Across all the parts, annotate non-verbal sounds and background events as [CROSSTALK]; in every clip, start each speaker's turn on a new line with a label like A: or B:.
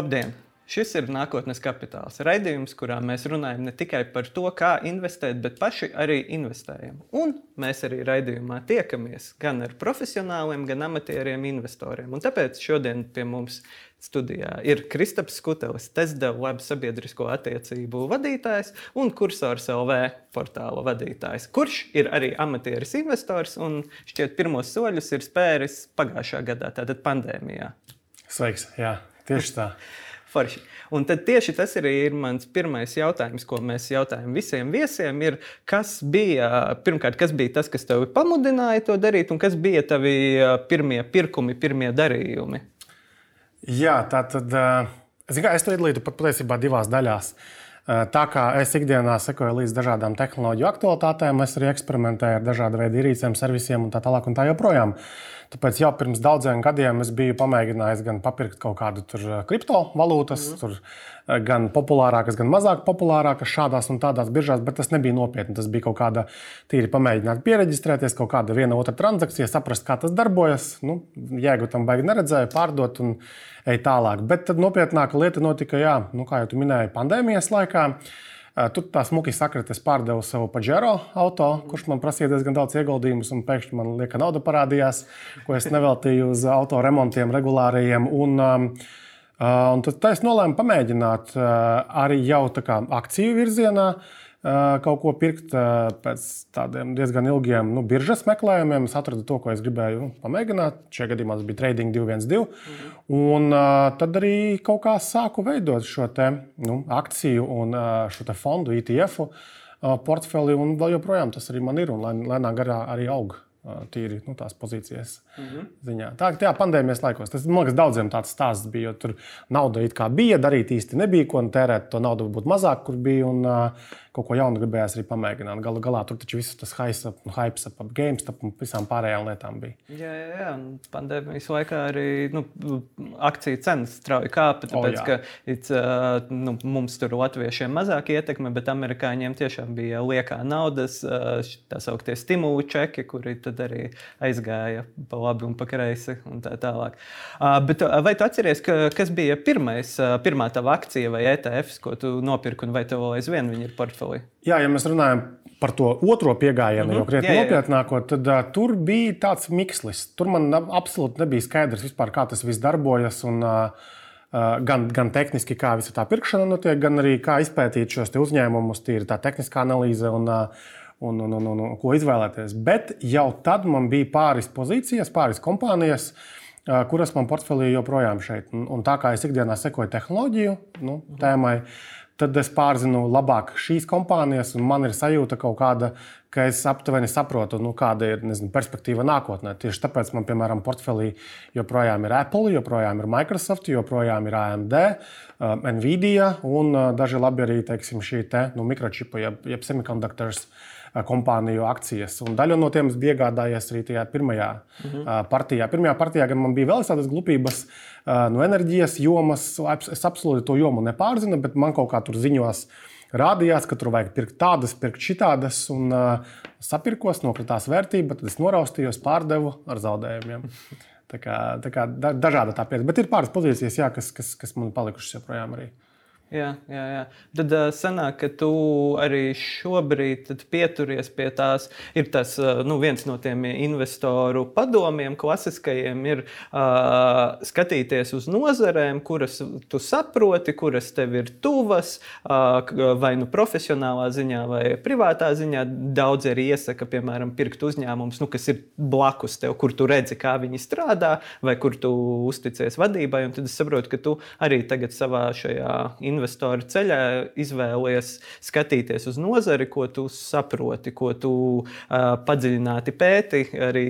A: Labdien! Šis ir nākotnes kapitāls. Raidījums, kurā mēs runājam ne tikai par to, kā investēt, bet paši arī investējam. Un mēs arī raidījumā tiekamies gan ar profesionāliem, gan amatieriem investoriem. Un tāpēc šodien pie mums studijā ir Kristaps Skutelis, Tesla web sabiedrisko attiecību vadītājs un kursors LV portāla vadītājs, kurš ir arī amatieris investors un šķiet pirmos soļus ir spēris pagājušā gadā, tātad pandēmijā.
B: Sveiks! Jā, tieši tā. [LAUGHS]
A: Forši. Un tad tieši tas arī ir mans pirmais jautājums, ko mēs jautājam visiem viesiem. Ir, kas bija, pirmkārt, kas bija tas, kas tevi pamudināja to darīt, un kas bija tavi pirmie pirkumi, pirmie darījumi?
B: Jā, tā tad es, es to iedalītu pat patiesībā divās daļās. Tā kā es ikdienā sekoju līdz dažādām tehnoloģiju aktualitātēm, es arī eksperimentēju ar dažādu veidu ierīcēm, servisiem un tā tālāk un tā joprojām. Uh, Tāpēc jau pirms daudziem gadiem es biju pamēģinājis gan papirkt kaut kādu kriptovalūtas, mm. Tur, gan populārākas, gan mazāk populārākas šādās un tādās biržās, bet tas nebija nopietni. Tas bija kaut kāda tīri pamēģināt pieregistrēties, kaut kāda viena otra transakcija, saprast, kā tas darbojas. Nu, Jēgu tam baigi neredzēju, pārdot un ej tālāk. Bet tad nopietnāka lieta notika, jā, nu, kā jau minēju, pandēmijas laikā. Uh, Tur tā smuki sakrita, es pārdevu savu Pajero auto, kurš man prasīja diezgan daudz ieguldījumus, un pēkšņi man lieka nauda parādījās, ko es neveltīju uz auto remontiem regulārajiem. Un, um, un tad es nolēmu pamēģināt arī jau akciju virzienā. Uh, kaut ko pirkt pēc tādiem diezgan ilgiem nu, biržas meklējumiem. Es atradu to, ko es gribēju nu, pamēģināt. Šajā gadījumā tas bija Trading 212. Mhm. Un tad arī kaut kā sāku veidot šo te, nu, akciju un šo fondu ETF portfeli. Un vēl joprojām tas arī man ir un lēnā garā arī aug tīri nu, tās pozīcijas mm -hmm. ziņā. Tā kā pandēmijas laikos tas man liekas, daudziem tāds stāsts bija. Tur nauda it kā bija, darīt īsti nebija, ko tērēt. To naudu varbūt mazāk, kur bija. Un, kaut ko jaunu gribējās arī pamēģināt. Galu galā tur taču viss tas hype ap GameStop un visām pārējām lietām bija.
A: Jā, jā, jā. pandēmijas laikā arī nu, akciju cenas strauji kāpa. Tāpēc, oh, ka uh, nu, mums tur latviešiem mazāk ietekme, bet amerikāņiem tiešām bija liekā naudas, uh, tā sauktie stimulu čeki, kuri tad arī aizgāja pa labi un pa kreisi un tā tālāk. Uh, bet, vai tu atceries, ka, kas bija pirmais, pirmā tava akcija vai ETFs, ko tu nopirki, un vai tev vēl aizvien viņi ir portfelī? Portfelī?
B: Jā, ja mēs runājam par to otro pieejamību, mm -hmm. jau krietni nopietnāko, tad uh, tur bija tāds mikslis. Tur man absolūti nebija skaidrs, vispār, kā tas viss darbojas. Un, uh, Gan, gan tehniski, kā visa tā pirkšana notiek, gan arī kā izpētīt šos uzņēmumus, tīri tā tehniskā analīze un, un, un, un, un, un ko izvēlēties. Bet jau tad man bija pāris pozīcijas, pāris kompānijas, kuras man portfelī joprojām šeit. Un, un tā kā es ikdienā sekoju tehnoloģiju nu, tēmai, uh, tad es pārzinu labāk šīs kompānijas, un man ir sajūta kaut kāda, ka es aptuveni saprotu, nu, kāda ir nezinu, perspektīva nākotnē. Tieši tāpēc man, piemēram, portfelī joprojām ir Apple, joprojām ir Microsoft, joprojām ir AMD, um, Nvidia un uh, daži labi arī teiksim, šī te, nu, mikročipa, jeb, jeb semiconductors. Uh, kompāniju akcijas. Un daļu no tiem es biju iegādājies arī tajā pirmajā mm -hmm. partijā. Pirmajā partijā gan man bija vēl tādas glupības, uh, no enerģijas jomas. Es absolūti to jomu nepārzinu, bet man kaut kā tur ziņos rādījās, ka tur vajag pirkt tādas, pirkt šitādas, un uh, sapirkos, nokritās vērtība, tad es noraustījos, pārdevu ar zaudējumiem. [LAUGHS] Tā kā, tā kā dažāda tā pieeja, bet ir pāris pozīcijas, jā, kas, kas, kas man palikušas joprojām arī.
A: Jā, jā, jā. Tad uh, sanāk, ka tu arī šobrīd pieturies pie tās. Ir tas uh, nu, viens no tiem investoru padomiem, klasiskajiem, ir uh, skatīties uz nozarēm, kuras tu saproti, kuras tev ir tuvas, uh, vai nu profesionālā ziņā, vai privātā ziņā. Daudz arī iesaka, piemēram, pirkt uzņēmumus, nu, kas ir blakus tev, kur tu redzi, kā viņi strādā, vai kur tu uzticies vadībai. Tad es saprotu, ka tu arī tagad savā šajā investīcijā investoru ceļā izvēlies skatīties uz nozari, ko tu saproti, ko tu uh, padziļināti pēti, arī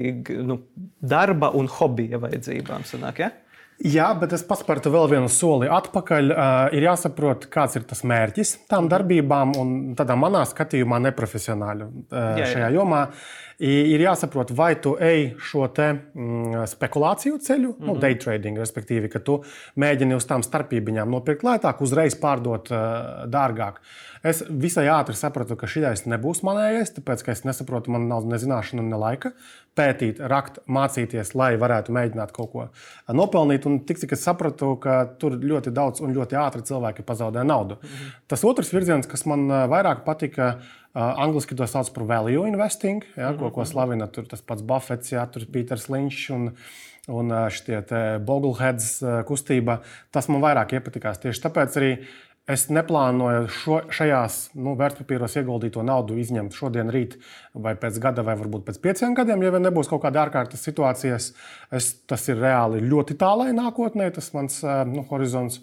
A: nu, darba un hobija vajadzībām. Sanāk, ja?
B: Jā, bet es paspērtu vēl vienu soli atpakaļ. Uh, ir jāsaprot, kāds ir tas mērķis tām mhm. darbībām, un tādā manā skatījumā, neprofesionāli uh, jā, jā. šajā jomā. Ir jāsaprot, vai tu ej šo te, mm, spekulāciju ceļu, mm -hmm. nu, mhm. day trading, respektīvi, ka tu mēģini uz tām starpībām nopirkt lētāk, uzreiz pārdot uh, dārgāk. Es visai ātri sapratu, ka šis nebūs manējais, tāpēc ka es nesaprotu, man nav ne zināšanu, ne laika pētīt, rakt, mācīties, lai varētu mēģināt kaut ko nopelnīt. un tik cik es sapratu, ka tur ļoti daudz un ļoti ātri cilvēki pazaudē naudu. Mhm. Tas otrs virziens, kas man vairāk patika, angliski to sauc par value investing, ja, ko, ko slavina tur tas pats Buffets, ja, tur Peters Linčs un, un šie Bogleheads kustība. Tas man vairāk iepatikās. Tieši tāpēc arī Es neplānoju šo, šajās nu, vērtspapīros ieguldīto naudu izņemt šodien, rīt, vai pēc gada, vai varbūt pēc pieciem gadiem, ja vien nebūs kaut kāda ārkārtas situācijas. Es, tas ir reāli ļoti tālai nākotnē, tas mans nu, horizonts,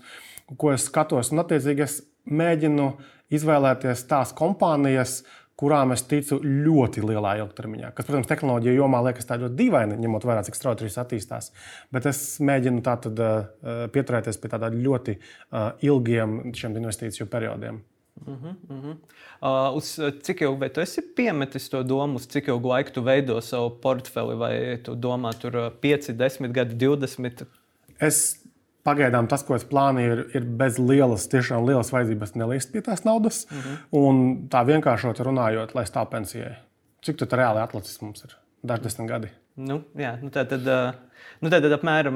B: ko es skatos. Un, attiecīgi, es mēģinu izvēlēties tās kompānijas, kurām es ticu ļoti lielā ilgtermiņā. Kas, protams, tehnoloģija jomā liekas tā ļoti dīvaini, ņemot vērā, cik strauji tas attīstās. Bet es mēģinu tātad, uh, pieturēties pie tādiem ļoti uh, ilgiem šiem investīciju periodiem. Uh -huh,
A: uh -huh. Uh, uz cik ilgu tu esi piemetis to domu, uz cik ilgu laiku tu veido savu portfeli, vai tu domā, tur 5, 10 gadi, 20?
B: Es Pagaidām tas, ko es plānoju, ir, ir bez lielas, tiešām lielas vajadzības nelīst pie tās naudas. -hmm. Un tā vienkāršot runājot, lai stāv pensijai. Cik tur reāli atlicis mums ir? Dažs desmit gadi.
A: Nu, jā, nu tā tad. Nu, tad apmēram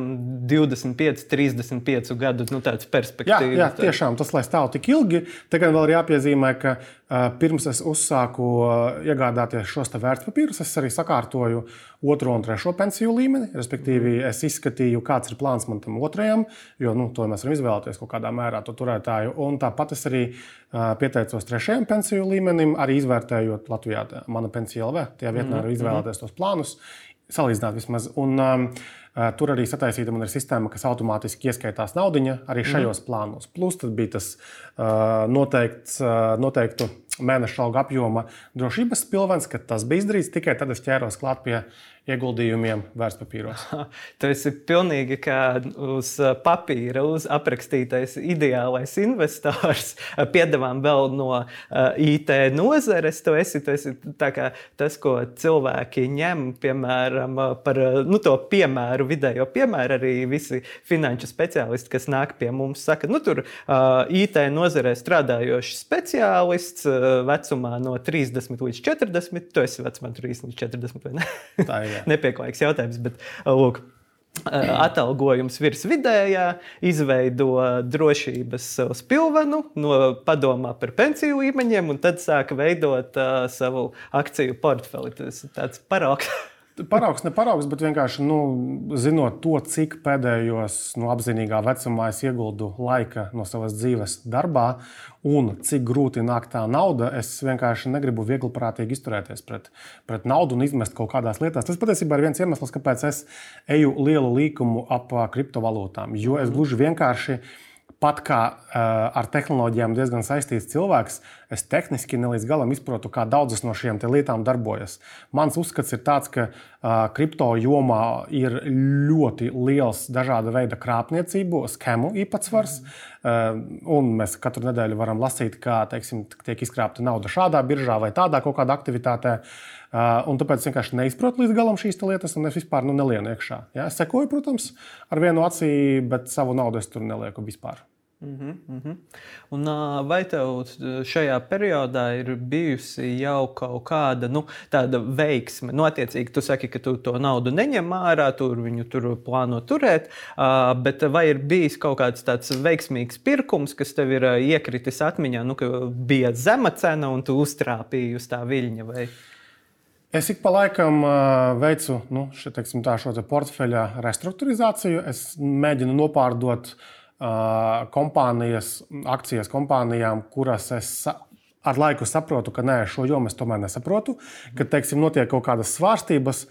A: 25, 35 gadu nu, perspektīva.
B: Jā, jā, tiešām tas, lai stāv tik ilgi, te gan vēl ir jāpiezīmē, ka pirms es uzsāku iegādāties šos vērtspapīrus, es arī sakārtoju otro un trešo pensiju līmeni. Respektīvi, es izskatīju, kāds ir plāns man tam otrajam, jo nu, to mēs varam izvēlēties kaut kādā mērā to turētāju. Un tāpat es arī pieteicos trešajam pensiju līmenim, arī izvērtējot Latvijā mana pensija LV. Tajā vietnē mm -hmm. arī izvēlēties tos plānus salīdzināt vismaz. Un, um, tur arī sataisīta man ir sistēma, kas automātiski ieskaitās naudiņa arī šajos mm. plānos. Plus tad bija tas uh, noteikts, uh, noteiktu mēneša alga apjoma drošības pilvens, ka tas bija izdarīts tikai tad, kad es ķēros klāt pie ieguldījumiem vērtspapīros. [LAUGHS]
A: Tas ir pilnīgi kā uz papīra uz aprakstītais ideālais investors. [LAUGHS] Piedāvājam vēl no uh, IT nozares. Tu esi, tu esi tas, ko cilvēki ņem piemēram, par nu, to piemēru, vidējo piemēru. Arī visi finanšu speciālisti, kas nāk pie mums, saka, nu, tur uh, IT nozarē strādājošs speciālists vecumā no 30 līdz 40. Tu esi vecumā 30 līdz 40 vai ne? Tā ir nepieklājīgs jautājums. Bet, uh, lūk, uh, atalgojums virs vidējā, izveido drošības spilvenu, no padomā par pensiju līmeņiem, un tad sāka veidot uh, savu akciju portfeli. Tas ir tāds paraugs. [LAUGHS]
B: Paraugs, ne paraugs, bet vienkārši nu, zinot to, cik pēdējos nu, apzinīgā vecumā es ieguldu laika no savas dzīves darbā un cik grūti nāk tā nauda, es vienkārši negribu viegliprātīgi izturēties pret, pret naudu un izmest kaut kādās lietās. Tas patiesībā ir viens iemesls, kāpēc es eju lielu līkumu ap kriptovalūtām. Jo es gluži vienkārši pat kā uh, ar tehnoloģijām diezgan saistīts cilvēks, es tehniski ne līdz galam izprotu, kā daudzas no šīm lietām darbojas. Mans uzskats ir tāds, ka uh, kripto jomā ir ļoti liels dažāda veida krāpniecību, skemu īpatsvars. Mm. Uh, un mēs katru nedēļu varam lasīt, kā teiksim, tiek izkrāpta nauda šādā biržā vai tādā kaut kādā aktivitātē. Uh, un tāpēc es vienkārši neizprotu līdz galam šīs lietas, un es vispār nu, nelienu iekšā. Ja? Es sekoju, protams, ar vienu acī, bet savu naudu es tur nelieku vispār.
A: Mm -hmm, mm -hmm. Un, vai tev šajā periodā ir bijusi jau kaut kāda nu, tāda veiksme? Nu, attiecīgi, tu saki, ka tu to naudu neņem ārā, tur viņu tur plāno turēt, bet vai ir bijis kaut kāds tāds veiksmīgs pirkums, kas tev ir iekritis atmiņā, nu, ka bija zema cena un tu uztrāpīji uz tā viļņa? Vai?
B: Es ik pa laikam veicu nu, še, teiksim, tā, šo te portfeļa restruktūrizāciju. Es mēģinu nopārdot uh, kompānijas, akcijas kompānijām, kuras es ar laiku saprotu, ka nē, šo jomu es tomēr nesaprotu, ka teiksim, notiek kaut kādas svārstības,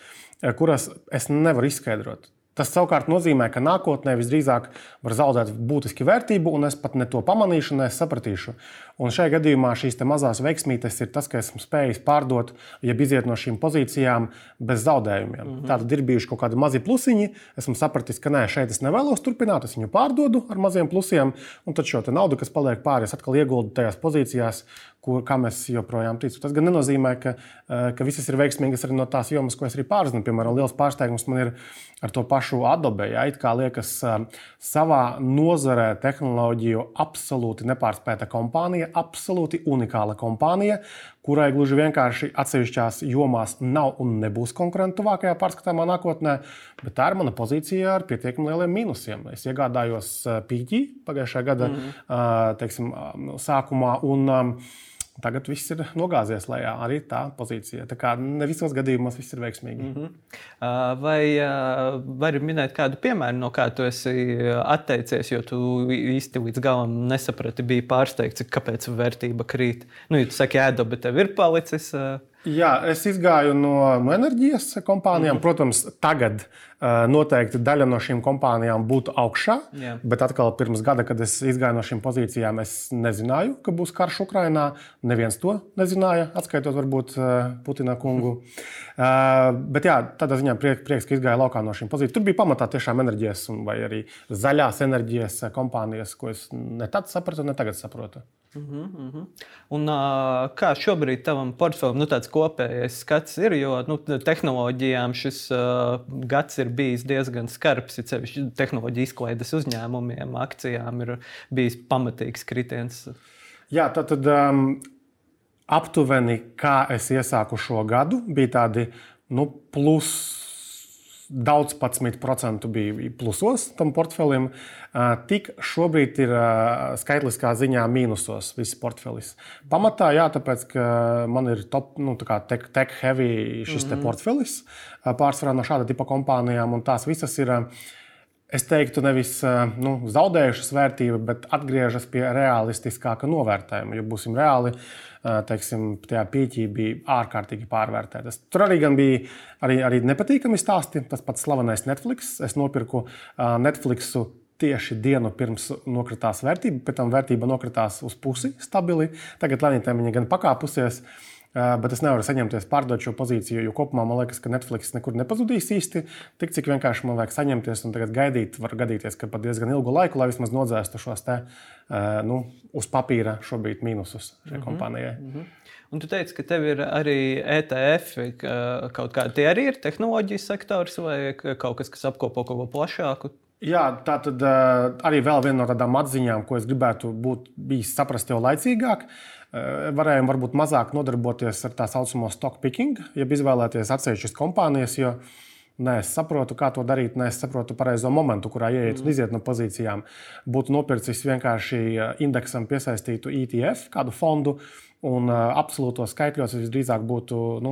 B: kuras es nevaru izskaidrot. Tas savukārt nozīmē, ka nākotnē visdrīzāk var zaudēt būtiski vērtību, un es pat ne to pamanīšu, ne sapratīšu. Un šajā gadījumā šīs mazās veiksmītes ir tas, ka esmu spējis pārdot, ja iziet no šīm pozīcijām bez zaudējumiem. Mm -hmm. Tātad ir bijuši kaut kādi mazi plusiņi. Esmu sapratis, ka nē, šeit es nevēlos turpināt, es viņu pārdodu ar maziem plusiem, un tad šo naudu, kas paliek pāri, es atkal ieguldu tajās pozīcijās, kur, kam es joprojām ticu. Tas gan nenozīmē, ka, eh, ka visas ir veiksmīgas arī no tās jomas, ko es arī pārzinu. Piemēram, liels pārsteigums man ir ar to pašu Adobe. Ja, it kā liekas, eh, savā nozarē tehnoloģiju absolūti nepārspēta kompānija, absolūti unikāla kompānija, kurai gluži vienkārši atsevišķās jomās nav un nebūs konkurenta tuvākajā pārskatāmā nākotnē, bet tā ir mana pozīcija ar pietiekami lieliem mīnusiem. Es iegādājos pīķi pagājušā gada mm -hmm. teiksim, sākumā. Un, Tagad viss ir nogāzies lejā, arī tā pozīcija. Tā kā ne visos gadījumos viss ir veiksmīgi. Mm
A: -hmm. Vai vari minēt kādu piemēru, no kā tu esi atteicies, jo tu īsti līdz galam nesaprati, bija pārsteigts, kāpēc vērtība krīt? Nu, ja tu saki, ēdo, bet tev ir palicis.
B: Jā, es izgāju no, no enerģijas kompānijām. Mm -hmm. Protams, tagad uh, noteikti daļa no šīm kompānijām būtu augšā. Jā. Bet atkal pirms gada, kad es izgāju no šīm pozīcijām, es nezināju, ka būs karš Ukrajinā. Neviens to nezināja, atskaitot varbūt uh, Putina kungu. Mm -hmm. bet jā, tādā ziņā prieks, prieks, ka izgāju laukā no šīm pozīcijām. Tur bija pamatā tiešām enerģijas vai arī zaļās enerģijas kompānijas, ko es ne tad sapratu, ne tagad saprotu. Uh -huh.
A: Un, kā šobrīd tavam portfelim nu, tāds kopējais skats ir? Jo nu, tehnoloģijām šis uh, gads ir bijis diezgan skarbs. Ir sevišķi tehnoloģiju izklaides uzņēmumiem, akcijām ir bijis pamatīgs kritiens.
B: Jā, tad, tad um, aptuveni kā es iesāku šo gadu, bija tādi nu, plus daudz pacimtu procentu bija plusos tam portfelim, tik šobrīd ir skaitliskā ziņā mīnusos viss portfelis. Pamatā, jā, tāpēc, ka man ir top, nu, tech, tech heavy šis mm -hmm. portfelis pārsvarā no šāda tipa kompānijām, un tās visas ir. Es teiktu, nevis nu, zaudējušas vērtību, bet atgriežas pie realistiskāka novērtējuma. Ja būsim reāli, uh, teiksim, tajā pieķī bija ārkārtīgi pārvērtētas. Tur arī bija arī, arī nepatīkami stāsti. Tas pats slavenais Netflix. Es nopirku Netflixu tieši dienu pirms nokritās vērtība, pēc tam vērtība nokritās uz pusi stabili. Tagad lēnītēm viņa gan pakāpusies. Bet es nevaru saņemties pārdot šo pozīciju, jo kopumā man liekas, ka Netflix nekur nepazudīs īsti. Tik cik vienkārši man vajag saņemties un tagad gaidīt, var gadīties, ka pat diezgan ilgu laiku, lai vismaz nodzēstu šos te, nu, uz papīra šobrīd mīnusus šai mm -hmm. kompānijai. Mm -hmm.
A: Un tu teici, ka tev ir arī ETF, ka kaut kādi tie arī ir tehnoloģijas sektors vai kaut kas, kas apkopo kaut ko plašāku.
B: Jā, tā tad arī vēl viena no tādām atziņām, ko es gribētu būt bijis saprast jau laicīgāk. Uh, varējām varbūt mazāk nodarboties ar tā saucamo stock picking, jeb izvēlēties atsevišķas kompānijas. Jo Nē, es saprotu, kā to darīt, nē, es saprotu pareizo momentu, kurā ieiet un mm. iziet no pozīcijām. Būtu nopircis vienkārši eh, indeksam piesaistītu ETF, kādu fondu, un uh, absolūtos skaitļos visdrīzāk būtu nu,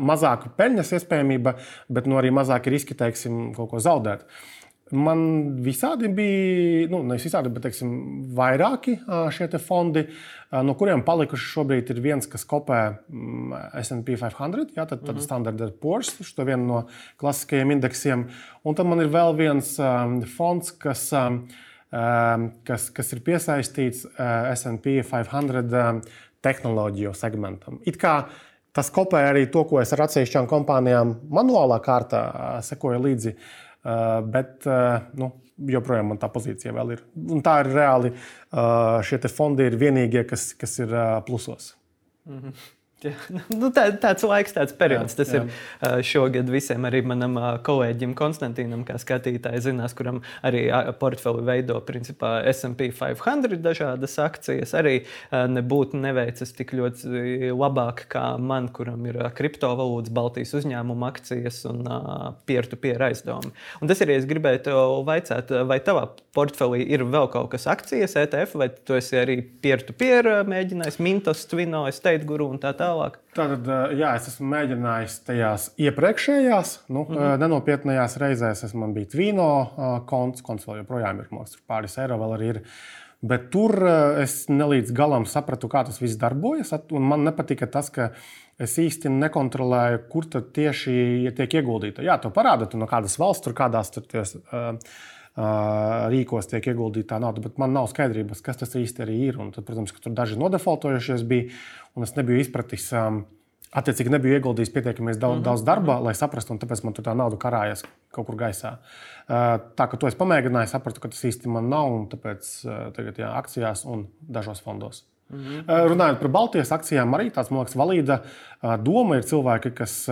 B: mazāka peļņas iespējamība, bet nu, arī mazāki riski, teiksim, kaut ko zaudēt. Uh, Man visādi bija, nu, nevis visādi, bet teiksim, vairāki šie fondi, no kuriem palikuši šobrīd ir viens, kas kopē mm, SP 500, jā, tad, tad mm -hmm. Standard Poor's, šo vienu no klasiskajiem indeksiem. Un tad man ir vēl viens um, fonds, kas, um, kas, kas ir piesaistīts uh, SP 500 um, tehnoloģiju segmentam. It kā tas kopē arī to, ko es ar atsevišķām kompānijām manuālā kārtā sekoju līdzi. Uh, bet uh, nu, joprojām man tā pozīcija vēl ir. Un tā ir reāli. Uh, šie fondi ir vienīgie, kas, kas ir plusos. Mm -hmm.
A: Jā, nu, tā, tāds laiks, tāds periods. Jā, tas jā. ir šogad visiem, arī manam kolēģim Konstantīnam, kā skatītājai, zinās, kuram arī portfeli veido principā SP 500 dažādas akcijas. Arī nebūtu neveicas tik ļoti labāk kā man, kuram ir kriptovalūtas, Baltijas uzņēmuma akcijas un peer-to-peer aizdevumi. Un tas arī es gribēju te vaicāt, vai tavā portfelī ir vēl kaut kas akcijas, ETF, vai tu esi arī peer-to-peer mēģinājis, Mintos, Twino, State Guru un tā tālāk tālāk?
B: Tātad, jā, es esmu mēģinājis tajās iepriekšējās, nu, mm -hmm. nenopietnējās reizēs. Es man bija Tvīno konts, konts vēl joprojām ir, mākslinieks, pāris eiro vēl arī ir. Bet tur es nelīdz galam sapratu, kā tas viss darbojas. Man nepatika tas, ka es īsti nekontrolēju, kur tieši tiek ieguldīta. Jā, to parāda, no kādas valsts, tur kādās tur ties, uh, rīkos tiek ieguldīta tā nauda, bet man nav skaidrības, kas tas īsti ir. Un tad, protams, ka tur daži nodefaultojušies bija, un es nebiju izpratis. Attiecīgi, nebiju ieguldījis pietiekami daudz, mm -hmm. daudz darba, lai saprastu, un tāpēc man tur tā nauda karājas kaut kur gaisā. Tā kā to es pamēģināju, sapratu, ka tas īsti man nav, un tāpēc tagad jā, akcijās un dažos fondos. Mm -hmm. Runājot par Baltijas akcijām, arī tāds, man liekas, valīda doma ir cilvēki, kas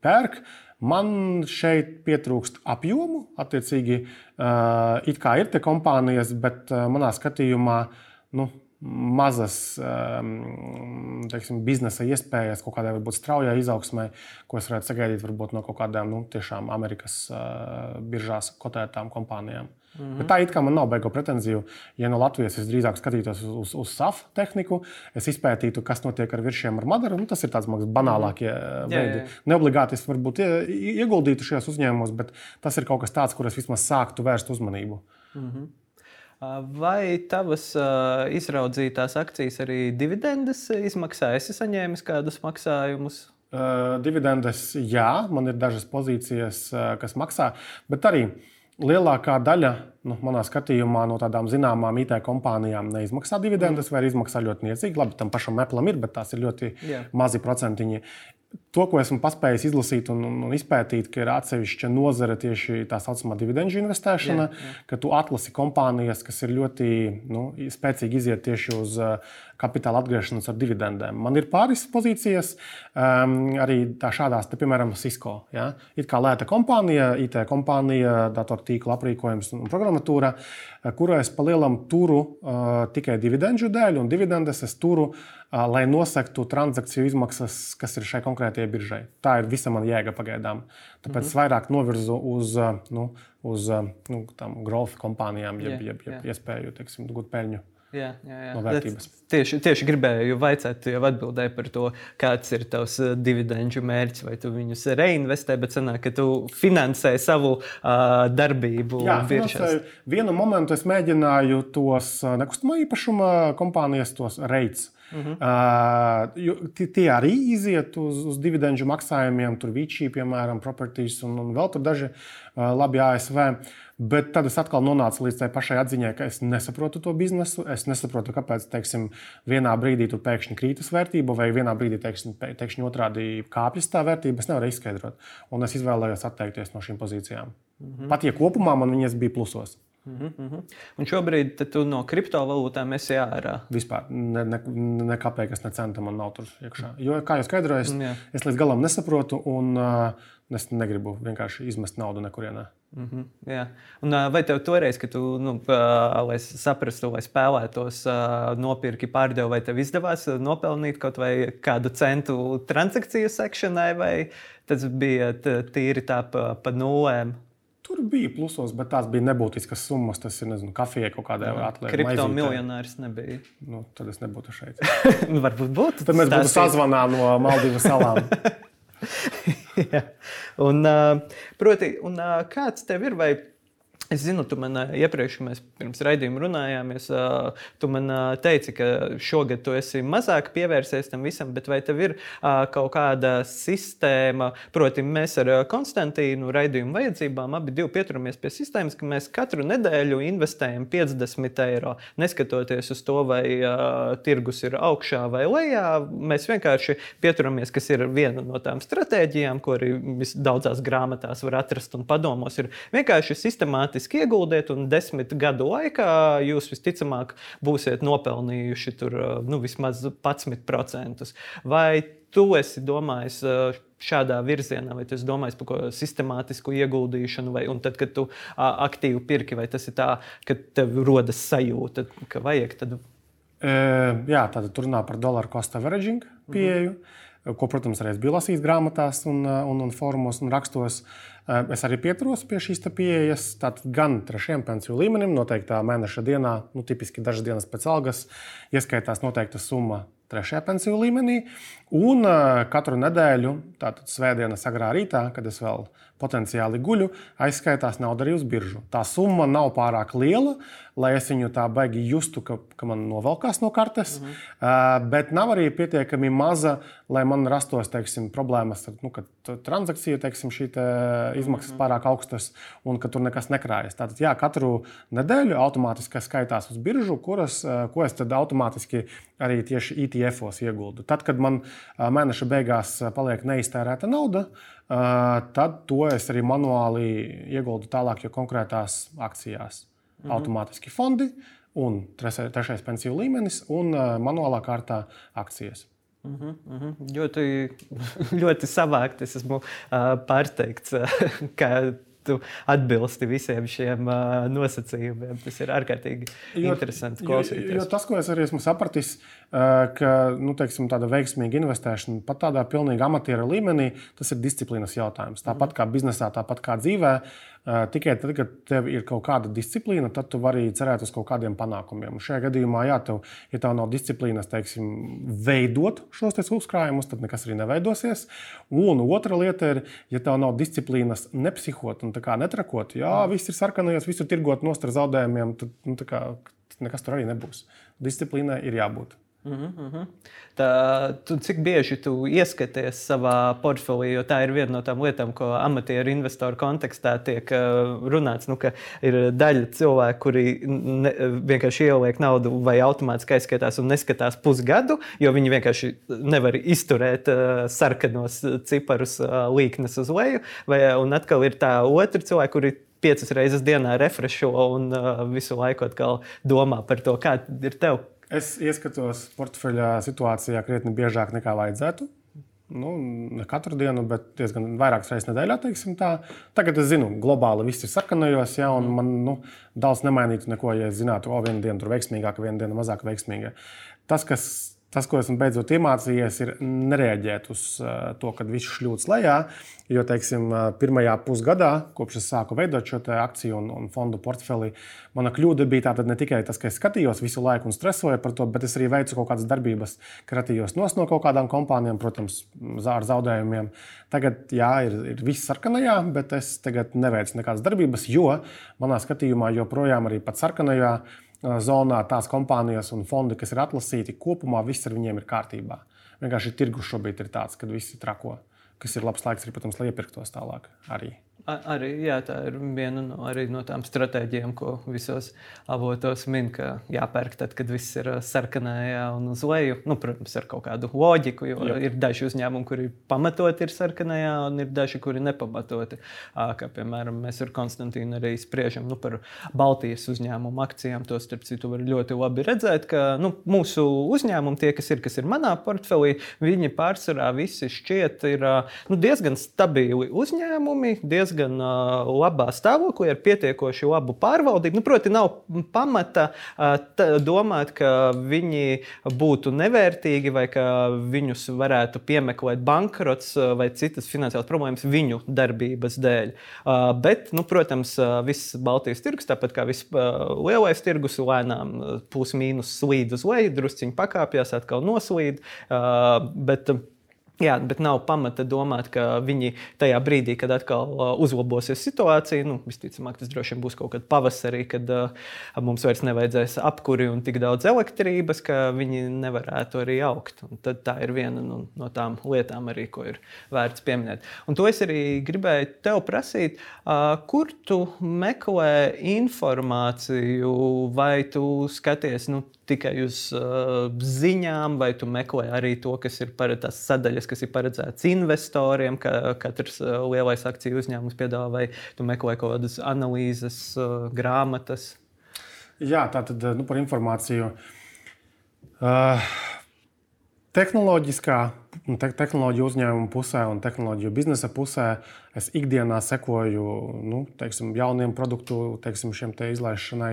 B: pērk Man šeit pietrūkst apjomu, attiecīgi, uh, it kā ir te kompānijas, bet uh, manā skatījumā nu, mazas teiksim, biznesa iespējas kaut kādai varbūt straujai izaugsmai, ko es varētu sagaidīt varbūt, no kaut kādām nu, tiešām Amerikas biržās kotētām kompānijām. Mm -hmm. Bet tā it kā man nav beigu pretenziju. Ja no Latvijas es drīzāk skatītos uz, uz, uz SAF tehniku, es izpētītu, kas notiek ar virsiem ar Madaru. Nu, tas ir tāds mākslinieks banālākie mm -hmm. veidi. Neobligāti es varbūt ieguldītu šajos uzņēmumos, bet tas ir kaut kas tāds, kur es vismaz sāktu vērst uzmanību. Mm -hmm.
A: Vai tavas uh, izraudzītās akcijas arī dividendes izmaksā? Esi saņēmis kādus maksājumus?
B: Uh, dividendes, jā, man ir dažas pozīcijas, uh, kas maksā, bet arī lielākā daļa, nu, manā skatījumā, no tādām zināmām IT kompānijām neizmaksā dividendes, mm. vai izmaksā ļoti niecīgi. Labi, tam pašam Apple ir, bet tās ir ļoti yeah. mazi procentiņi to, ko esmu paspējis izlasīt un, un, un izpētīt, ir atsevišķa nozare tieši tā saucamā dividendžu investēšana, jā, jā. ka tu atlasi kompānijas, kas ir ļoti nu, spēcīgi iziet tieši uz kapitāla atgriešanos ar dividendēm. Man ir pāris pozīcijas, um, arī tā šādās, te, piemēram, Cisco. Ja? It kā lēta kompānija, IT kompānija, datortīkla aprīkojums un programmatūra, uh, kuru es palielam turu uh, tikai dividendžu dēļ, un dividendes es turu, uh, lai nosektu transakciju izmaksas, kas ir šai konkrētajai biržai. Tā ir visa mana jēga pagaidām. Tāpēc mm -hmm. vairāk novirzu uz, uh, nu, uz nu, growth kompānijām, jeb, jeb, jeb, jeb iespēju teiksim, gūt peļņu.
A: Jā, jā, jā. No tieši, tieši gribēju vaicāt, tu jau atbildēji par to, kāds ir tavs uh, dividendžu mērķis, vai tu viņus reinvestē, bet sanāk, ka tu finansē savu uh, darbību. Jā,
B: vienu momentu es mēģināju tos uh, nekustamā īpašuma kompānijas, tos reids Uh -huh. uh, tie arī iziet uz, uz dividendžu maksājumiem, tur Vičī, piemēram, properties un, un vēl tur daži uh, labi ASV. Bet tad es atkal nonācu līdz tai pašai atziņai, ka es nesaprotu to biznesu. Es nesaprotu, kāpēc teiksim, vienā brīdī tur pēkšņi krītas vērtība, vai vienā brīdī teiksim, pēkšņi otrādi kāpjas tā vērtība. Es nevaru izskaidrot. Un es izvēlējos atteikties no šīm pozīcijām. Uh -huh. Pat ja kopumā man viņas bija plusos.
A: Mm -hmm. Un šobrīd tu no kriptovalūtām esi ārā.
B: Vispār ne, ne, ne kāpēc, ne centa man nav tur iekšā. Jo, kā jau skaidroju, es, jā. es līdz galam nesaprotu un uh, es negribu vienkārši izmest naudu nekurienē.
A: Mm -hmm, jā. un, vai tev toreiz, kad tu nu, lai saprastu, vai spēlētos, nopirki, pārdevi, vai tev izdevās nopelnīt kaut kādu centu transakciju sekšanai, vai tas bija tīri tā pa, pa nulēm?
B: Tur bija plusos, bet tās bija nebūtiskas summas. Tas ir nezinu, kafijai kaut kādai
A: atlētājai. Kripto miljonārs nebija. [LAUGHS]
B: Nu, tad es nebūtu šeit. [LAUGHS]
A: Varbūt būtu.
B: Tad mēs būtu sazvanā no Maldīvu salām. [LAUGHS] [LAUGHS]
A: un, proti, un kāds tev ir? Vai Es zinu, tu man iepriekš, mēs pirms raidījuma runājāmies, tu man teici, ka šogad tu esi mazāk pievērsies tam visam, bet vai tev ir kaut kāda sistēma, proti, mēs ar Konstantīnu raidījumu vajadzībām abi pieturamies pie sistēmas, ka mēs katru nedēļu investējam 50 eiro. Neskatoties uz to, vai tirgus ir augšā vai lejā, mēs vienkārši pieturamies, kas ir viena no tām stratēģijām, ko arī daudzās grāmatās var atrast un padomos, ir vienkārši sistemātiski sistemātiski ieguldiet, un desmit gadu laikā jūs visticamāk būsiet nopelnījuši tur, nu, vismaz 11%. Vai tu esi domājis šādā virzienā, vai esi domājis par kādu sistemātisku ieguldīšanu, vai tad, kad tu aktīvi pirki, vai tas ir tā, ka tev rodas sajūta, ka vajag tad.
B: E, jā, tad tur runā par dolāru cost averaging pieeju. Mm -hmm ko, protams, arī bija lasījis grāmatās, un, un, un formos un rakstos. Es arī pieturos pie šīs pieejas. Tātad gan trešajam pensiju līmenim, noteiktā mēneša dienā, nu, tipiski dažas dienas pēc algas, ieskaitās noteikta summa trešajā pensiju līmenī. Un katru nedēļu, tātad svētdienas agrā rītā, kad es vēl potenciāli guļu, aizskaitās nauda arī uz biržu. Tā summa nav pārāk liela, lai es viņu tā baigi justu, ka, ka man novelkās no kartes, mm -hmm. uh, bet nav arī pietiekami maza, lai man rastos teiksim, problēmas ar nu, transakciju, teiksim, šī te izmaksas mm -hmm. pārāk augstas un ka tur nekas nekrājas. Tātad, jā, katru nedēļu automātiski skaitās uz biržu, kuras, uh, ko es tad automātiski arī tieši ETF-os ieguldu. Tad, kad man uh, mēneša beigās paliek neiztērēta nauda, tad to es arī manuāli ieguldu tālāk, jo konkrētās akcijās. Mhm. Automātiski fondi, un trešais pensiju līmenis, un manuālā kārtā akcijas.
A: Mm -hmm, mm -hmm. Ļoti, [LAUGHS] ļoti savākt. Es esmu uh, pārsteigts, ka tu atbilsti visiem šiem uh, nosacījumiem. Tas ir ārkārtīgi jo, interesanti klausīties.
B: Jo, jo tas, ko es arī esmu sapratis, uh, ka nu, teiksim, tāda veiksmīga investēšana pat tādā pilnīgi amatieru līmenī, tas ir disciplīnas jautājums. Tāpat kā biznesā, tāpat kā dzīvē. Tikai tad, kad tev ir kaut kāda disciplīna, tad tu vari cerēt uz kaut kādiem panākumiem. Un šajā gadījumā, jā, tev, ja tev nav disciplīnas, teiksim, veidot šos uzkrājumus, tad nekas arī neveidosies. Un otra lieta ir, ja tev nav disciplīnas nepsihot un netrakot, jā, viss ir sarkanajos, visu tirgot nost ar zaudējumiem, tad nu, kā, nekas tur arī nebūs. Disciplīnai ir jābūt.
A: Mm -hmm. tā, tu, cik bieži tu ieskaties savā portfelī, jo tā ir viena no tām lietām, ko amatieru investoru kontekstā tiek uh, runāts. Nu, ir daļa cilvēku, kuri ne, vienkārši ieliek naudu vai automātiski aizskatās un neskatās pusgadu, jo viņi vienkārši nevar izturēt uh, sarkanos ciparus uh, līknes uz leju. Vai, un atkal ir tā otra cilvēka, kuri piecas reizes dienā refrešo un uh, visu laiku domā par to, kā ir tev
B: Es ieskatos portfeļa situācijā krietni biežāk nekā vajadzētu. Nu, ne katru dienu, bet diezgan vairākas reizes nedēļā. Tagad es zinu, globāli viss ir sarkanajos, ja, un man nu, daudz nemainītu neko, ja es zinātu, ka oh, viena diena tur veiksmīgāka, viena diena mazāk veiksmīga. Tas, kas Tas, ko esmu beidzot iemācījies, ir nereaģēt uz uh, to, kad viss šļūts lejā. Jo, teiksim, uh, pirmajā pusgadā, kopš es sāku veidot šo akciju un, un fondu portfeli, mana kļūda bija tā, ne tikai tas, ka es skatījos visu laiku un stresoju par to, bet es arī veicu kaut kādas darbības, kratījos no kaut kādām kompānijām, protams, ar zaudējumiem. Tagad, jā, ir, ir viss sarkanajā, bet es tagad neveicu nekādas darbības, jo manā skatījumā joprojām arī pat sarkanajā zonā tās kompānijas un fondi, kas ir atlasīti, kopumā viss ar viņiem ir kārtībā. Vienkārši tirgus šobrīd ir tāds, ka visi trako, kas ir labs laiks arī, protams, lai iepirktos tālāk. Arī.
A: Arī jā, tā ir viena no, no tām stratēģijām, ko visos avotos min, ka jāpērk tad, kad viss ir sarkanajā un uz leju. Nu, protams, ar kaut kādu loģiku, jo jā. ir daži uzņēmumi, kuri pamatoti ir sarkanajā, un ir daži, kuri nepamatoti. Kā piemēram, mēs ar Konstantīnu arī spriežam nu, par Baltijas uzņēmumu akcijām. To starp citu var ļoti labi redzēt, ka nu, mūsu uzņēmumi, tie, kas ir, kas ir manā portfelī, viņi pārsvarā visi šķiet ir nu, diezgan stabili uzņēmumi. Diezgan diezgan labā stāvoklī, ar pietiekoši labu pārvaldību. Nu, proti, nav pamata domāt, ka viņi būtu nevērtīgi vai ka viņus varētu piemeklēt bankrots vai citas finansiālas problēmas viņu darbības dēļ. Bet, nu, protams, viss Baltijas tirgus, tāpat kā viss lielais tirgus, lēnām plus mīnus slīd uz leju, drusciņi pakāpjas, atkal noslīd. Bet, Jā, bet nav pamata domāt, ka viņi tajā brīdī, kad atkal uh, uzlabosies situācija, nu, visticamāk, tas droši vien būs kaut kad pavasarī, kad uh, mums vairs nevajadzēs apkuri un tik daudz elektrības, ka viņi nevarētu arī augt. Un tad tā ir viena no, no tām lietām, arī, ko ir vērts pieminēt. Un to es arī gribēju tev prasīt, uh, kur tu meklē informāciju, vai tu skaties nu, tikai uz uh, ziņām, vai tu meklē arī to, kas ir tās sadaļas, kas ir paredzētas investoriem, ka katrs uh, lielais akciju uzņēmums piedāvā, vai tu meklē kaut kādas analīzes, uh, grāmatas?
B: Jā, tā tad nu, par informāciju. Uh, tehnoloģiskā te, tehnoloģiju uzņēmumu pusē un tehnoloģiju biznesa pusē es ikdienā sekoju nu, teiksim, jauniem produktu teiksim, izlaišanai,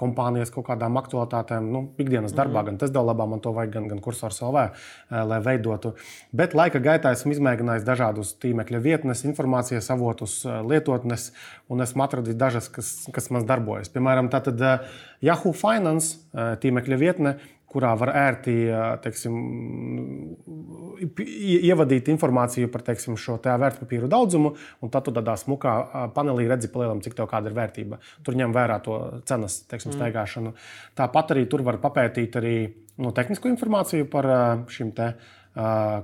B: kompānijas kaut kādām aktualitātēm. Nu, ikdienas darbā, mm. gan tas dabā man to vajag, gan, gan kursors LV, lai veidotu. Bet laika gaitā esmu izmēģinājis dažādus tīmekļa vietnes, informācijas avotus, lietotnes, un esmu atradis dažas, kas, kas man darbojas. Piemēram, tātad Yahoo Finance tīmekļa vietne kurā var ērti teiksim, ievadīt informāciju par teiksim, šo vērtspapīru daudzumu, un tad tu tādā smukā panelī redzi, palielam, cik tev kāda ir vērtība. Tur ņem vērā to cenas teiksim, mm. staigāšanu. Tāpat arī tur var papētīt arī nu, tehnisko informāciju par šīm tēmām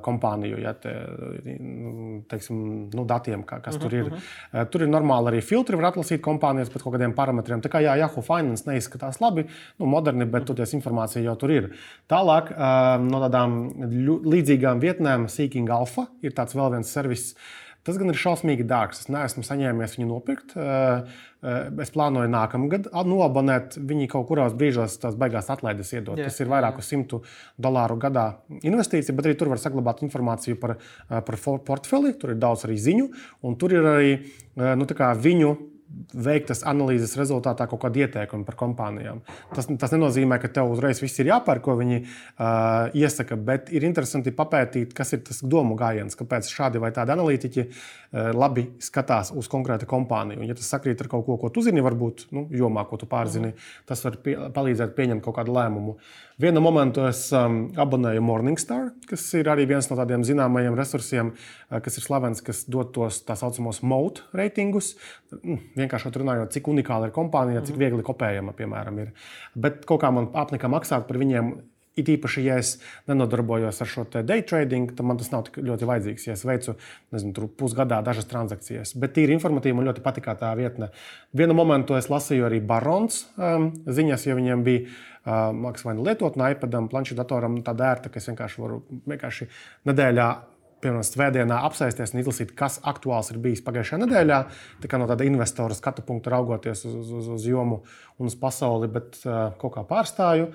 B: kompāniju ja, te, nu, teiksim, nu, datiem, kā, kas uh -huh, tur ir. Uh -huh. Tur ir normāli arī filtri, var atlasīt kompānijas pēc kaut kādiem parametriem. Tā kā jā, Yahoo Finance neizskatās labi, nu, moderni, bet uh -huh. toties informācija jau tur ir. Tālāk no tādām līdzīgām vietnēm Seeking Alpha ir tāds vēl viens servis Tas gan ir šausmīgi dārgs. Es neesmu saņēmis viņu nopirkt. Es plānoju nākamgad nobonēt. Viņi kaut kurās brīžos tās beigās atlaides iedot. Jā, tas ir vairāku simtu dolāru gadā investīcija, bet arī tur var saglabāt informāciju par, par portfeli. Tur ir daudz arī ziņu, un tur ir arī nu, viņu veiktas analīzes rezultātā kaut kāda ieteikuma par kompānijām. Tas, tas nenozīmē, ka tev uzreiz viss ir jāpērk, ko viņi uh, iesaka, bet ir interesanti papētīt, kas ir tas domu gājiens, kāpēc šādi vai tādi analītiķi uh, labi skatās uz konkrētu kompāniju. Un, ja tas sakrīt ar kaut ko, ko tu zini, varbūt nu, jomā, ko tu pārzini, mm. tas var pie, palīdzēt pieņemt kaut kādu lēmumu. Vienu momentu es um, abonēju Morningstar, kas ir arī viens no tādiem zināmajiem resursiem, uh, kas ir slavens, kas dod tos tā saucamos moat reitingus. Mm, vienkārši runājot, cik unikāla ir kompānija, cik viegli kopējama, piemēram, ir. Bet kaut kā man apnika maksāt par viņiem. It īpaši, ja es nenodarbojos ar šo day trading, tad man tas nav tik ļoti vajadzīgs. Ja es veicu nezinu, pusgadā dažas transakcijas, bet tīri informatīvi man ļoti patīk tā vietne. Vienu momentu es lasīju arī Barons um, ziņas, jo viņiem bija mākslinieks vai nu lietot no iPadam, planšetdatoram, tāda ērta, ka es vienkārši varu vienkārši nedēļā. Piemēram, svētdienā apsēsties un izlasīt, kas aktuāls ir bijis pagājušajā nedēļā. Tā kā no tāda investora skatu punkta raugoties uz, uz, uz jomu un uz pasauli, bet uh, kaut kā pārstāju.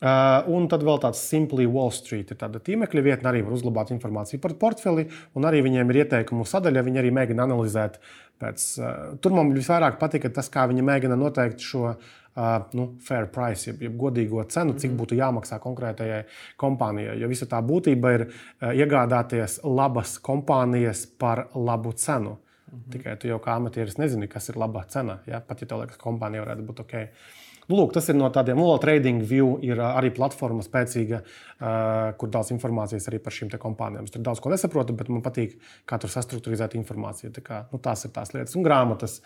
B: Uh, un tad vēl tāds Simply Wall Street ir tāda tīmekļa vietne, arī var uzglabāt informāciju par portfeli, arī viņiem ir ieteikumu sadaļa. Viņi arī mēģina analizēt. Pēc, uh, tur man visvairāk patika tas, kā viņi mēģina noteikt šo uh, uh, nu, fair price, jeb, jeb godīgo cenu, cik mhm. būtu jāmaksā konkrētajai kompānijai. Jo visa tā būtība ir uh, iegādāties labas kompānijas par labu cenu. Mhm. Tikai tu jau kā amatieris nezini, kas ir laba cena. Ja? Pat ja tev liekas, ka kompānija varētu būt ok. Nu, lūk, tas ir no tādiem no trading view, ir arī platforma spēcīga, kur daudz informācijas arī par šīm kompānijām. Es tur daudz ko nesaprotu, bet man patīk, kā tur sastruktūrizēt informāciju. Tā kā, nu, tās ir tās lietas. Un grāmatas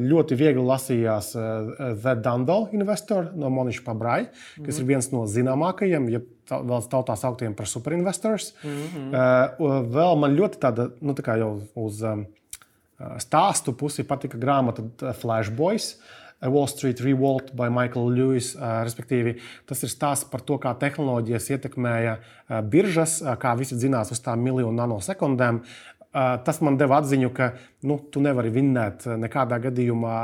B: ļoti viegli lasījās The Dundle Investor no Moniša Pabrai, kas mm -hmm. ir viens no zināmākajiem. Ja vēl tautā sauktiem par superinvestors. Mm -hmm. vēl man ļoti tāda, nu, tā kā jau uz stāstu pusi patika grāmata Flashboys. Uh, Wall Street Revolt by Michael Lewis. Respektīvi, tas ir stāsts par to, kā tehnoloģijas ietekmēja biržas, kā visi zinās uz tām miljonu nanosekundēm. Tas man deva atziņu, ka nu, tu nevari vinnēt nekādā gadījumā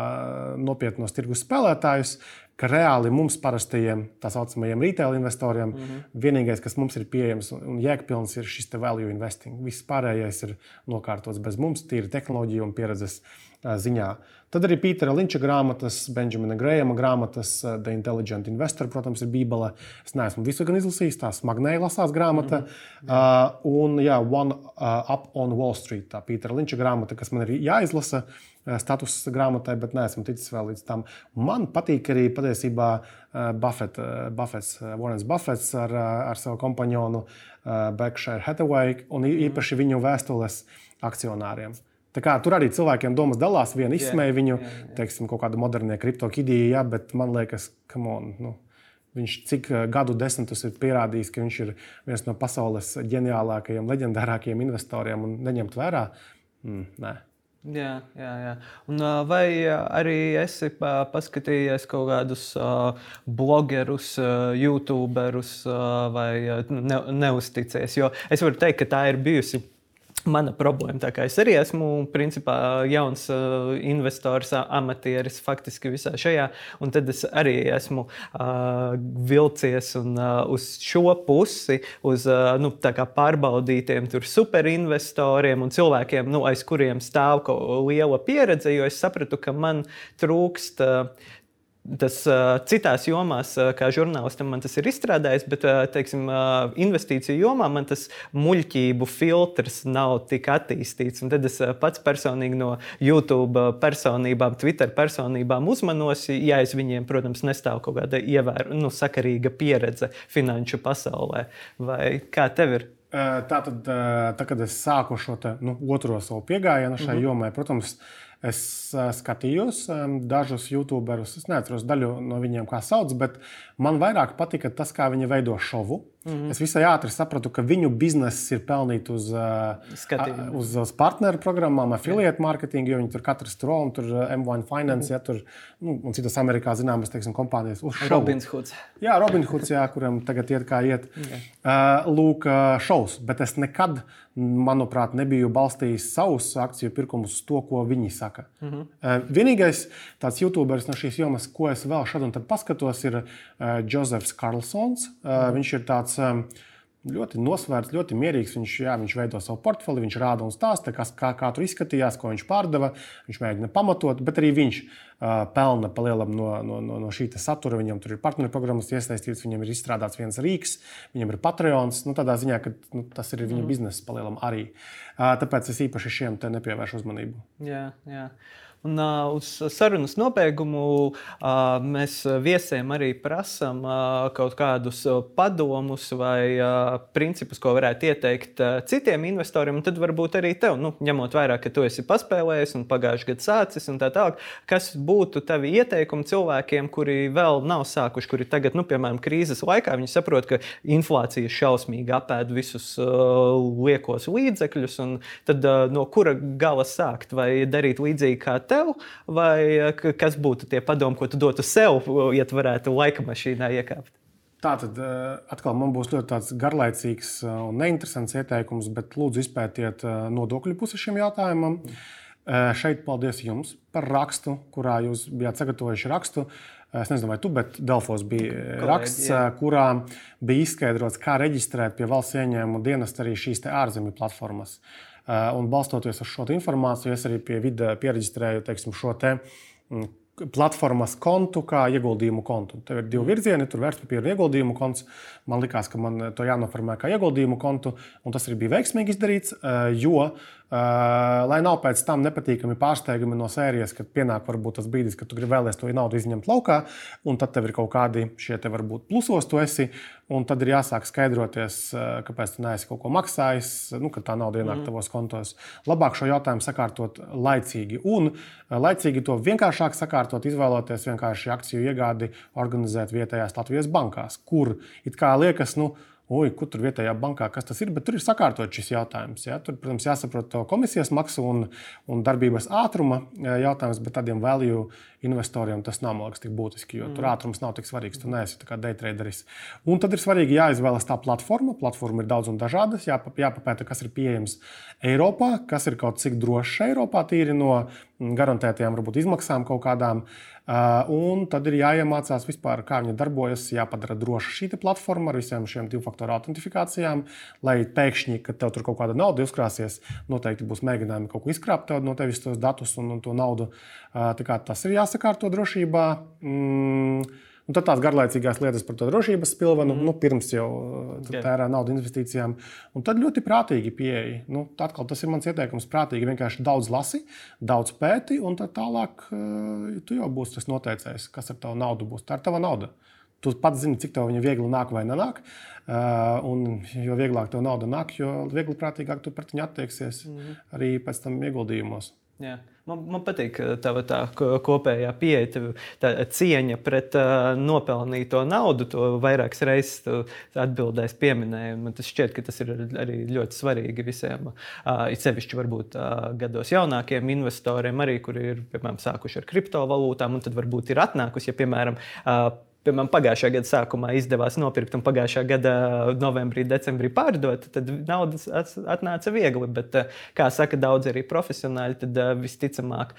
B: nopietnos tirgus spēlētājus, ka reāli mums, parastajiem tā saucamajiem retail investoriem, mm -hmm. vienīgais, kas mums ir pieejams un jēgpilns, ir šis value investing. Viss pārējais ir nokārtots bez mums, tīri tehnoloģiju un pieredzes ziņā. Tad arī Pītera Linča grāmatas, Benjamina Grējama grāmatas, The Intelligent Investor, protams, ir Bībele. Es neesmu visu gan izlasījis, tās magnēja lasās grāmata. Mm -hmm. uh, un jā, One uh, Up on Wall Street, tā Pītera Linča grāmata, kas man ir jāizlasa. Eh, status grāmatai, bet neesmu ticis vēl līdz tam. Man patīk arī patiesībā eh, Buffett, eh, Buffets, Warrens Buffets ar, ar savu kompanionu Berkshire Hathaway un mhm. īpaši viņu vēstules akcionāriem. Kā, tur arī cilvēkiem domas dalās. Viena izsmēja viņu, yeah, yeah. teiksim, kaut kāda modernie kriptokidija, ja, bet man liekas, ka nu, viņš cik gadu desmitus ir pierādījis, ka viņš ir viens no pasaules ģeniālākajiem, leģendārākajiem investoriem un neņemt vērā. Mm, nē.
A: Jā, jā, jā. Un, vai arī esi paskatījies kaut kādus blogerus, youtuberus vai ne, neusticies? Jo es varu teikt, ka tā ir bijusi mana problēma. Tā kā es arī esmu principā jauns uh, investors, amatieris faktiski visā šajā, un tad es arī esmu uh, vilcies un, uh, uz šo pusi, uz uh, nu, pārbaudītiem superinvestoriem un cilvēkiem, nu, aiz kuriem stāv liela pieredze, jo es sapratu, ka man trūkst. Uh, Tas uh, citās jomās, uh, kā žurnālistam, man tas ir izstrādājis, bet uh, teiksim, uh, investīciju jomā man tas muļķību filtrs nav tik attīstīts. Un tad es uh, pats personīgi no YouTube personībām, Twitter personībām uzmanos, ja aiz viņiem, protams, nestāv kaut kāda ievēr, nu, sakarīga pieredze finanšu pasaulē. Vai kā tev ir?
B: Tā tad, tā, kad es sāku šo te, nu, otro savu pieejamību šai mm -hmm. jomai, protams, uh, Es uh, skatījos um, dažus youtuberus, es neatceros daļu no viņiem, kā sauc, bet man vairāk patika tas, kā viņi veido šovu. Mm -hmm. Es visai ātri sapratu, ka viņu bizness ir pelnīt uz, Skatījumu. uz, uz partneru programmām, affiliate marketingu, jo viņi tur katrs strūm, tur M1 Finance, mm -hmm. ja, tur, nu, un citas Amerikā zināmas teiksim, kompānijas.
A: Robins Hoods.
B: Jā, Robins Hoods, jā, kuram tagad iet kā iet. Okay. Uh, lūk, šovs, bet es nekad manuprāt, nebiju balstījis savus akciju pirkumus uz to, ko viņi saka. Mm -hmm. Vienīgais tāds YouTuberis no šīs jomas, ko es vēl šad un tad paskatos, ir Jozefs Karlsons. Mm -hmm. Viņš ir tāds ļoti nosvērts, ļoti mierīgs. Viņš, jā, viņš veido savu portfeli, viņš rāda un stāsta, kas, kā, kā tur izskatījās, ko viņš pārdeva. Viņš mēģina pamatot, bet arī viņš uh, pelna palielam no, no, no, no šī satura. Viņam tur ir partneru programmas iesaistīts, viņam ir izstrādāts viens rīks, viņam ir Patreons. Nu, tādā ziņā, ka nu, tas ir viņa mm. biznesa palielam arī. Uh, tāpēc es īpaši šiem te nepievēršu uzmanību.
A: Jā, jā. Un, uh, uz sarunas nobeigumu uh, mēs viesiem arī prasām uh, kaut kādus padomus vai uh, principus, ko varētu ieteikt uh, citiem investoriem. Tad varbūt arī tev, nu, ņemot vērā, ka tu esi paspēlējis un pagājušajā gadā sācis un tā tālāk, kas būtu tavi ieteikumi cilvēkiem, kuri vēl nav sākuši, kuri tagad, nu, piemēram, krīzes laikā, viņi saprot, ka inflācija šausmīgi apēd visus uh, liekos līdzekļus, tad uh, no kura gala sākt vai darīt līdzīgi kā tev, vai eh, kas būtu tie padomi, ko tu dotu sev, ja tu varētu laika mašīnā iekāpt?
B: Tā tad eh, atkal man būs ļoti garlaicīgs eh, un neinteresants ieteikums, bet lūdzu izpētiet nodokļu pusi šim jautājumam. Šeit paldies jums par rakstu, kurā jūs bijāt sagatavojuši rakstu. Es nezinu, vai tu, bet Delfos bija Kolēģi, raksts, jā. kurā bija izskaidrots, kā reģistrēt pie valsts ieņēmuma dienesta arī šīs ārzemju platformas. Eh, un balstoties uz šo informāciju, es arī pie vida pierakstēju teiksim, šo te mm, platformas kontu kā ieguldījumu kontu. Tur ir divi virzieni, tur vērtspapīra ieguldījumu konts. Man liekas, ka man to jānoformē kā ieguldījumu kontu, un tas arī bija veiksmīgi izdarīts, eh, jo lai nav pēc tam nepatīkami pārsteigumi no sērijas, kad pienāk varbūt tas brīdis, kad tu gribi vēlēties to naudu izņemt laukā, un tad tev ir kaut kādi šie te varbūt plusos, tu esi, un tad ir jāsāk skaidroties, uh, kāpēc tu neesi kaut ko maksājis, nu, kad tā nauda ienāk mm. tavos kontos. Labāk šo jautājumu sakārtot laicīgi, un uh, laicīgi to vienkāršāk sakārtot, izvēloties vienkārši akciju iegādi organizēt vietējās Latvijas bankās, kur it kā liekas, nu, oi, kur tur vietējā bankā, kas tas ir. Bet tur ir sakārtot šis jautājums. Ja? Tur, protams, jāsaprot komisijas maksu un, un darbības ātruma jautājums, bet tādiem value investoriem tas nav liekas, tik būtiski, jo mm. tur ātrums nav tik svarīgs. Tu neesi kā day traderis. Un tad ir svarīgi jāizvēlas tā platforma. Platforma ir daudz un dažādas. Jāpa, jāpapēta, kas ir pieejams Eiropā, kas ir kaut cik drošs Eiropā, tīri no garantētajām varbūt, izmaksām kaut kādām. Uh, un tad ir jāiemācās vispār, kā viņa darbojas, jāpadara droša šī platforma ar visiem šiem divu faktoru autentifikācijām, lai pēkšņi, kad tev tur kaut kāda nauda uzkrāsies, noteikti būs mēģinājumi kaut ko izkrāpt no tevis tos datus un, un to naudu. Uh, tas ir jāsakārto drošībā. Mm, Un tad tās garlaicīgās lietas par to drošības pilvenu, mm. nu, pirms jau okay. tērē naudu investīcijām. Un tad ļoti prātīgi pieeja. Nu, atkal, tas ir mans ieteikums. Prātīgi vienkārši daudz lasi, daudz pēti, un tad tālāk uh, tu jau būsi tas noteicējs, kas ar tavu naudu būs. Tā ir tava nauda. Tu pats zini, cik tev viņa viegli nāk vai nenāk. Uh, un jo vieglāk tev nauda nāk, jo vieglāk prātīgāk tu pret viņu attieksies mm. arī pēc tam ieguldījumos.
A: Jā. Man, man patīk tā, tā kopējā pieeja, tā cieņa pret uh, nopelnīto naudu. To vairākas reizes atbildēs pieminēju. Man tas šķiet, ka tas ir arī ļoti svarīgi visiem. Uh, it sevišķi varbūt uh, gados jaunākiem investoriem, arī, kuri ir piemēram sākuši ar kriptovalūtām, un tad varbūt ir atnākusi, ja piemēram. Uh, piemēram, pagājušā gada sākumā izdevās nopirkt un pagājušā gada novembrī, decembrī pārdot, tad naudas atnāca viegli. Bet, kā saka daudz arī profesionāļi, tad visticamāk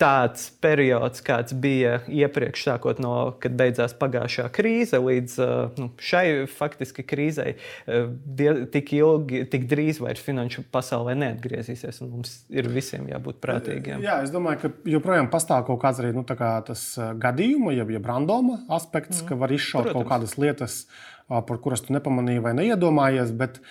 A: tāds periods, kāds bija iepriekš, sākot no, kad beidzās pagājušā krīze, līdz uh, nu, šai faktiski krīzei, uh, tik ilgi, tik drīz vairs finanšu pasaulē neatgriezīsies. Mums ir visiem jābūt prātīgiem.
B: Jā, es domāju, ka joprojām pastāv kaut kāds arī nu, kā tas uh, gadījuma, jeb, jeb randoma aspekts, mm. ka var izšaut Protams. kaut kādas lietas, par kuras tu nepamanīji vai neiedomājies. Bet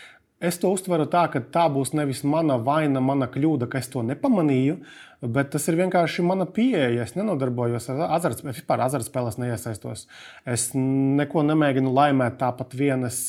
B: Es to uztveru tā, ka tā būs nevis mana vaina, mana kļūda, ka es to nepamanīju, bet tas ir vienkārši mana pieeja. Es nenodarbojos ar azartspēlēm, vispār azartspēlēs neiesaistos. Es neko nemēģinu laimēt tāpat vienas.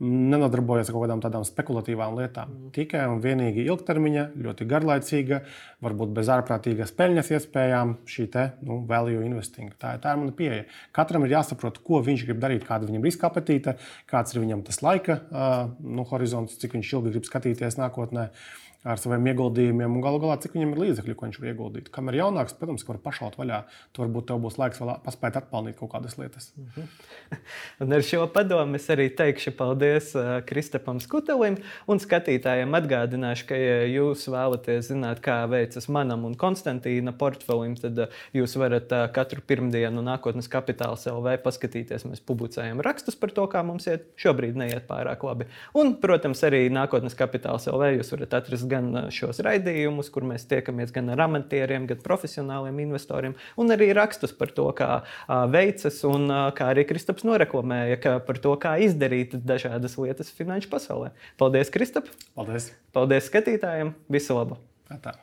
B: nenodarbojas ar kaut kādām tādām spekulatīvām lietām. Mm. Tikai un vienīgi ilgtermiņa, ļoti garlaicīga, varbūt bez ārprātīgas peļņas iespējām šī te, nu, value investing. Tā, tā ir mana pieeja. Katram ir jāsaprot, ko viņš grib darīt, kāda viņam ir riska apetīte, kāds ir viņam tas laika uh, nu, horizonts, cik viņš ilgi grib skatīties nākotnē. Uh, ar saviem ieguldījumiem, un galu galā, cik viņam ir līdzekļi, ko viņš var ieguldīt. Kam ir jaunāks, protams, var pašaut vaļā. Tur varbūt tev būs laiks vēl paspēt atpelnīt kaut kādas lietas. Mm -hmm. [LAUGHS]
A: un ar šo padomu es arī teikšu paldies uh, Kristapam Skutelim un skatītājiem atgādināšu, ka, ja jūs vēlaties zināt, kā veicas manam un Konstantīna portfelim, tad uh, jūs varat uh, katru pirmdienu nākotnes kapitāla LV paskatīties. Mēs publicējam rakstus par to, kā mums iet. Šobrīd neiet pārāk labi. Un, protams, arī nākotnes kapitāla LV jūs varat atrast gan šos raidījumus, kur mēs tiekamies gan ar amatieriem, gan profesionāliem investoriem, un arī rakstus par to, kā veicas, un kā arī Kristaps noreklamēja par to, kā izdarīt dažādas lietas finanšu pasaulē. Paldies, Kristap!
B: Paldies!
A: Paldies skatītājiem! Visu labu!
B: Tā.